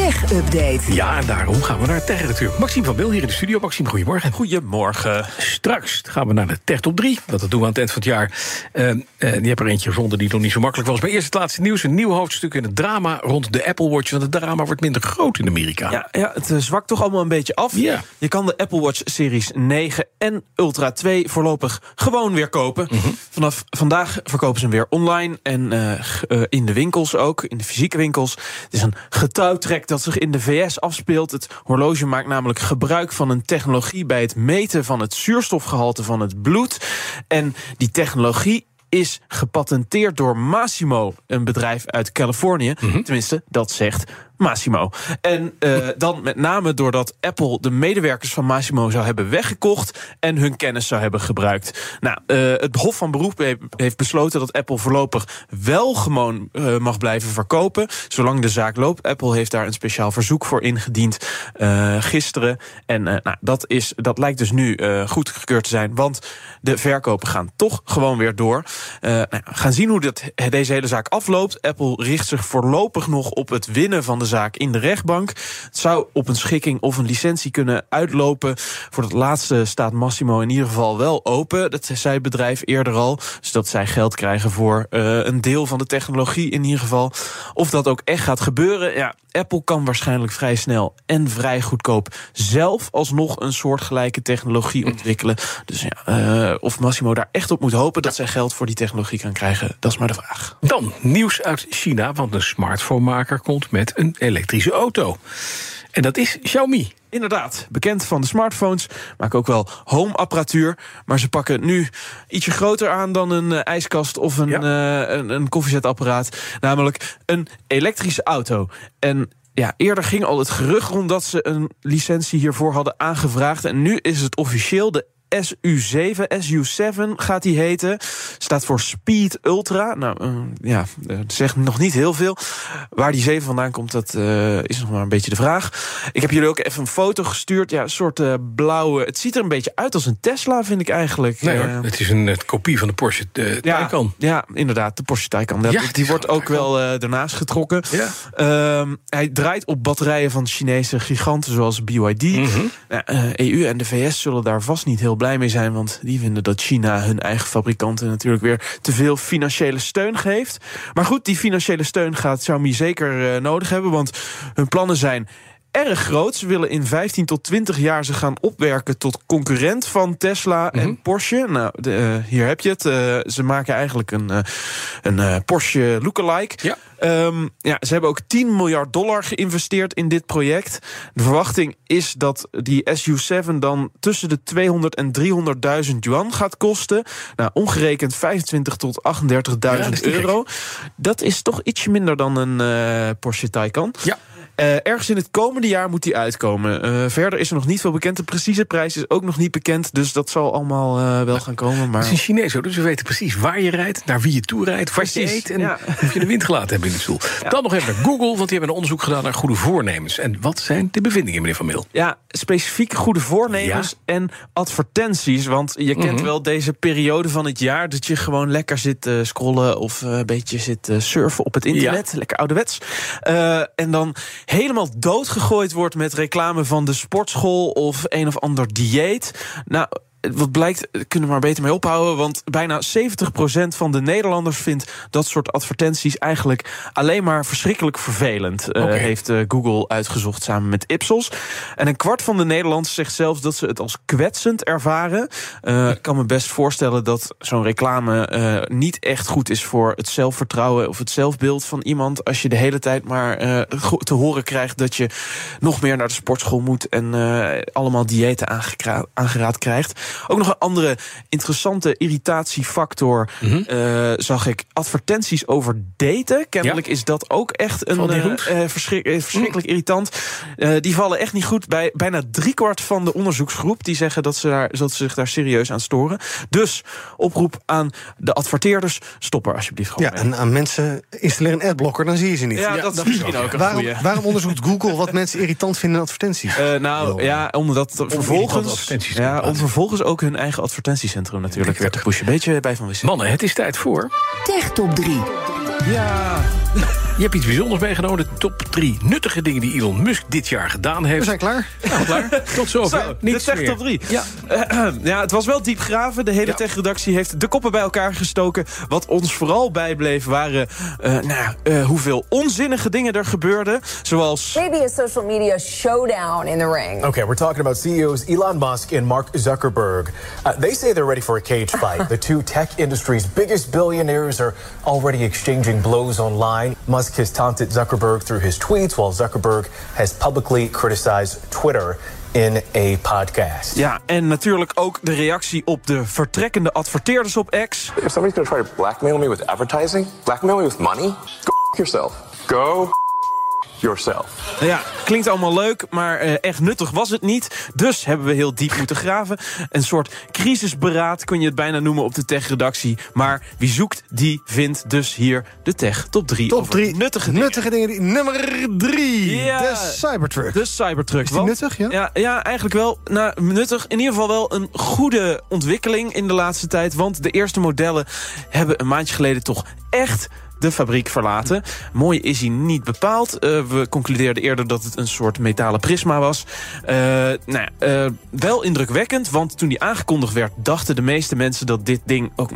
Tech Update. Ja, en daarom gaan we naar Tech natuurlijk. Maxime van Wil hier in de studio. Maxime, goedemorgen. Goedemorgen. Straks gaan we naar de Tech Top 3. Dat doen we aan het eind van het jaar. Uh, uh, die heb er eentje gevonden die nog niet zo makkelijk was. Maar eerst het laatste nieuws. Een nieuw hoofdstuk in het drama rond de Apple Watch. Want het drama wordt minder groot in Amerika. Ja, ja het uh, zwakt toch allemaal een beetje af. Ja. Je kan de Apple Watch Series 9 en Ultra 2 voorlopig gewoon weer kopen. Mhm. Vanaf vandaag verkopen ze hem weer online. En in de winkels ook, in de fysieke winkels. Het is een getouwtrek dat zich in de VS afspeelt. Het horloge maakt namelijk gebruik van een technologie bij het meten van het zuurstofgehalte van het bloed. En die technologie is gepatenteerd door Massimo, een bedrijf uit Californië. Tenminste, dat zegt Massimo. En uh, dan met name doordat Apple de medewerkers van Massimo zou hebben weggekocht en hun kennis zou hebben gebruikt. Nou, uh, het Hof van Beroep heeft besloten dat Apple voorlopig wel gewoon uh, mag blijven verkopen, zolang de zaak loopt. Apple heeft daar een speciaal verzoek voor ingediend gisteren. En nou, dat, is, dat lijkt dus nu goedgekeurd te zijn, want de verkopen gaan toch gewoon weer door. nou, gaan zien hoe dat, deze hele zaak afloopt. Apple richt zich voorlopig nog op het winnen van de zaak in de rechtbank. Het zou op een schikking of een licentie kunnen uitlopen. Voor dat laatste staat Massimo in ieder geval wel open. Dat zei het bedrijf eerder al. Dus dat zij geld krijgen voor uh, een deel van de technologie in ieder geval. Of dat ook echt gaat gebeuren, ja, Apple kan waarschijnlijk vrij snel en vrij goedkoop zelf alsnog een soortgelijke technologie ontwikkelen. Dus ja, uh, of Massimo daar echt op moet hopen dat zij geld voor die technologie kan krijgen, dat is maar de vraag. Dan nieuws uit China, want een smartphone-maker komt met een elektrische auto. En dat is Xiaomi. Inderdaad, bekend van de smartphones, maken ook wel home-apparatuur. Maar ze pakken nu ietsje groter aan dan een uh, ijskast of een, ja. uh, een, een koffiezetapparaat. Namelijk een elektrische auto. En ja, eerder ging al het gerucht rond dat ze een licentie hiervoor hadden aangevraagd. En nu is het officieel de SU7, SU7 gaat die heten. Staat voor Speed Ultra. Nou, uh, ja, dat zegt nog niet heel veel. Waar die 7 vandaan komt, dat uh, is nog maar een beetje de vraag. Ik heb jullie ook even een foto gestuurd. Ja, een soort uh, blauwe... Het ziet er een beetje uit als een Tesla, vind ik eigenlijk. Nee hoor, het is een kopie van de Porsche Taycan. Ja, ja, inderdaad, de Porsche Taycan. Dat, Ja, die wordt ook wel daarnaast getrokken. Ja. Ehm, hij draait op batterijen van Chinese giganten zoals BYD. Mhm. Nou, EU en de VS zullen daar vast niet heel blij mee zijn, want die vinden dat China hun eigen fabrikanten natuurlijk weer te veel financiële steun geeft. Maar goed, die financiële steun gaat Xiaomi zeker uh, nodig hebben, want hun plannen zijn erg groot. Ze willen in 15 tot 20 jaar ze gaan opwerken tot concurrent van Tesla Mhm. en Porsche. Nou, de, uh, hier heb je het. Uh, ze maken eigenlijk een, uh, een Porsche lookalike. Ja. Um, ja, ze hebben ook 10 miljard dollar geïnvesteerd in dit project. De verwachting is dat die SU7 dan tussen de 200 en 300.000 yuan gaat kosten. Nou, omgerekend 25 tot 38.000 Ja, dat is niet euro. Dat is toch ietsje minder dan een Porsche Taycan. Ja. Uh, ergens in het komende jaar moet die uitkomen. Uh, verder is er nog niet veel bekend. De precieze prijs is ook nog niet bekend. Dus dat zal allemaal uh, wel gaan komen. Maar... Het is een Chinees, dus we weten precies waar je rijdt, naar wie je toe rijdt, wat je eet en ja. of je de wind gelaten hebt in de stoel. Dan nog even naar Google, want die hebben een onderzoek gedaan naar goede voornemens. En wat zijn de bevindingen, meneer Van Mil? Ja, specifiek goede voornemens en advertenties. Want je kent Mhm. wel deze periode van het jaar... dat je gewoon lekker zit scrollen of een beetje zit surfen op het internet. Lekker ouderwets. En dan helemaal doodgegooid wordt met reclame van de sportschool... of een of ander dieet. Nou wat blijkt, kunnen we maar beter mee ophouden. Want bijna 70% van de Nederlanders vindt dat soort advertenties eigenlijk alleen maar verschrikkelijk vervelend. Okay. Uh, heeft uh, Google uitgezocht samen met Ipsos. En een kwart van de Nederlanders zegt zelfs dat ze het als kwetsend ervaren. Uh, ik kan me best voorstellen dat zo'n reclame uh, niet echt goed is voor het zelfvertrouwen of het zelfbeeld van iemand. Als je de hele tijd maar te horen krijgt dat je nog meer naar de sportschool moet en allemaal diëten aangeraad krijgt. Ook nog een andere interessante irritatiefactor Mhm. eh, zag ik. Advertenties over daten. Kennelijk is dat ook echt een eh, eh, verschrik- verschrikkelijk irritant. Eh, die vallen echt niet goed bij bijna driekwart van de onderzoeksgroep. Die zeggen dat ze, daar, dat ze zich daar serieus aan storen. Dus oproep aan de adverteerders: stop er alsjeblieft gewoon Ja, mee. en aan mensen installeer een adblocker, dan zie je ze niet. Ja, Ja, dat is dat misschien is ook, ook een Waarom, goeie. waarom onderzoekt Google wat mensen irritant vinden in advertenties? Eh, nou ja, omdat vervolgens, ja, om plaatsen. Vervolgens ook hun eigen advertentiecentrum natuurlijk weer te pushen. Beetje bij van wissel. Mannen, het is tijd voor. Tech Top 3. Ja, Je hebt iets bijzonders meegenomen. De top drie nuttige dingen die Elon Musk dit jaar gedaan We heeft. zijn klaar. Nou, klaar. Tot zover. Zo, Niets zegt meer. top 3. Ja. ja, het was wel diep graven. De hele Ja. tech-redactie heeft de koppen bij elkaar gestoken. Wat ons vooral bijbleef waren eh, nou, ja, eh, hoeveel onzinnige dingen er gebeurden. Zoals Maybe a social media showdown in the ring. Okay, we're talking about CEOs Elon Musk and Mark Zuckerberg. Uh, they say they're ready for a cage fight. the two tech industry's biggest billionaires are already exchanging blows online. Musk has taunted Zuckerberg through his tweets, while Zuckerberg has publicly criticized Twitter in a podcast. Ja, en natuurlijk ook de reactie op de vertrekkende adverteerders op X. If somebody's gonna try to blackmail me with advertising, blackmail me with money, go yourself. Go yourself. Nou ja, klinkt allemaal leuk, maar eh, echt nuttig was het niet. Dus hebben we heel diep moeten graven. Een soort crisisberaad kun je het bijna noemen op de tech-redactie. Maar wie zoekt, die vindt dus hier de tech top 3. Top 3 nuttige dingen. nuttige dingen. die- Nummer 3. Ja. De Cybertruck. De Cybertruck. Is die Want- nuttig, ja? ja? Ja, eigenlijk wel. Nou, nuttig. In ieder geval wel een goede ontwikkeling in de laatste tijd. Want de eerste modellen hebben een maandje geleden toch echt de fabriek verlaten. Mooi is hij niet bepaald. Eh, we concludeerden eerder dat het een soort metalen prisma was. Eh, nou ja, eh, wel indrukwekkend, want toen die aangekondigd werd... dachten de meeste mensen dat dit ding ook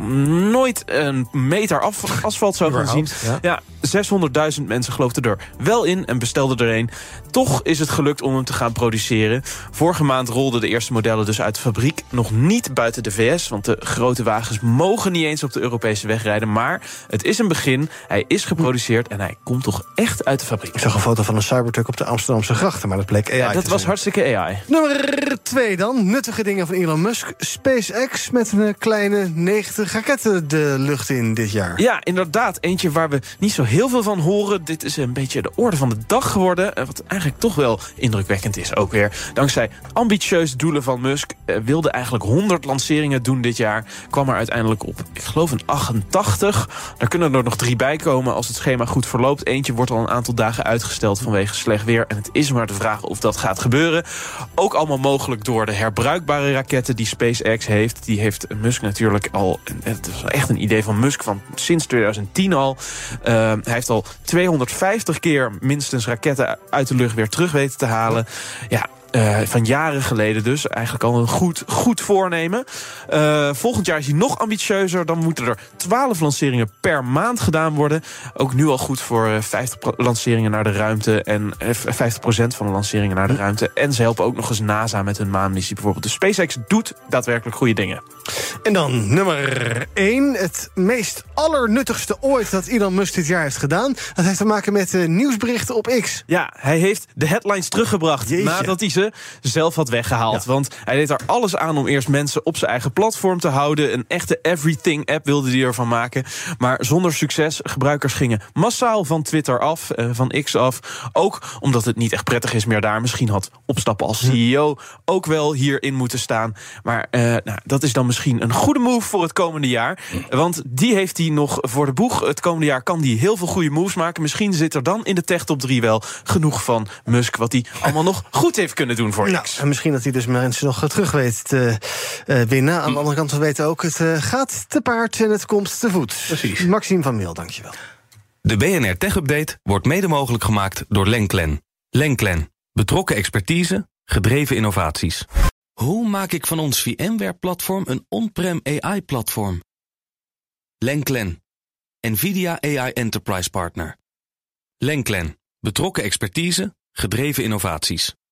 nooit een meter af, asfalt zou gaan zien. Ja, 600.000 mensen geloofden er wel in en bestelden er een. Toch is het gelukt om hem te gaan produceren. Vorige maand rolden de eerste modellen dus uit de fabriek. Nog niet buiten de VS, want de grote wagens mogen niet eens op de Europese weg rijden. Maar het is een begin. Hij is geproduceerd en hij komt toch echt uit de fabriek. Ik zag een foto van een Cybertruck op de Amsterdamse grachten, maar dat bleek AI Ja, dat te was zijn. hartstikke AI. Nummer 2 dan. Nuttige dingen van Elon Musk. SpaceX met een kleine 90 raketten de lucht in dit jaar. Ja, inderdaad. Eentje waar we niet zo heel veel van horen. Dit is een beetje de orde van de dag geworden. eh, Wat eigenlijk toch wel indrukwekkend is ook weer. Dankzij ambitieuze doelen van Musk... eh, wilde eigenlijk 100 lanceringen doen dit jaar. Kwam er uiteindelijk op, ik geloof een 88. Daar kunnen er nog drie bij komen als het schema goed verloopt. Eentje wordt al een aantal dagen uitgesteld vanwege slecht weer. En het is maar de vraag of dat gaat gebeuren. Ook allemaal mogelijk door de herbruikbare raketten die SpaceX heeft. Die heeft Musk natuurlijk al... Het was echt een idee van Musk van sinds 2010 al. Uh, hij heeft al 250 keer minstens raketten uit de lucht weer terug weten te halen. Ja, uh, van jaren geleden dus. Eigenlijk al een goed, goed voornemen. Uh, volgend jaar is hij nog ambitieuzer. Dan moeten er 12 lanceringen per maand gedaan worden. Ook nu al goed voor uh, 50 lanceringen naar de ruimte. En 50% van de lanceringen naar de ruimte. En ze helpen ook nog eens NASA met hun maanmissie bijvoorbeeld. Dus SpaceX doet daadwerkelijk goede dingen. En dan nummer 1. Het meest allernuttigste ooit dat Elon Musk dit jaar heeft gedaan. Dat heeft te maken met nieuwsberichten op X. Ja, hij heeft de headlines teruggebracht. Jeetje. Nadat hij ze zelf had weggehaald. Ja. Want hij deed er alles aan om eerst mensen op zijn eigen platform te houden. Een echte everything-app wilde hij ervan maken. Maar zonder succes. Gebruikers gingen massaal van Twitter af, uh, van X af. Ook omdat het niet echt prettig is meer daar. Misschien had opstappen als CEO ook wel hierin moeten staan. Maar uh, nou, dat is dan misschien een goede move voor het komende jaar. Want die heeft hij nog voor de boeg. Het komende jaar kan hij heel veel goede moves maken. Misschien zit er dan in de tech top 3 wel genoeg van Musk... wat hij allemaal nog goed heeft kunnen doen voor nou, X. En misschien dat hij dus mensen nog terug weet te uh, winnen. Aan de andere kant, we weten ook, het uh, gaat te paard en het komt te voet. Precies. Maxime van Meel, dankjewel. De BNR Tech Update wordt mede mogelijk gemaakt door Lenklen. Lenklen. Betrokken expertise, gedreven innovaties. Hoe maak ik van ons VMware-platform een on-prem AI-platform? Lenklen. NVIDIA AI Enterprise Partner. Lenklen. Betrokken expertise, gedreven innovaties.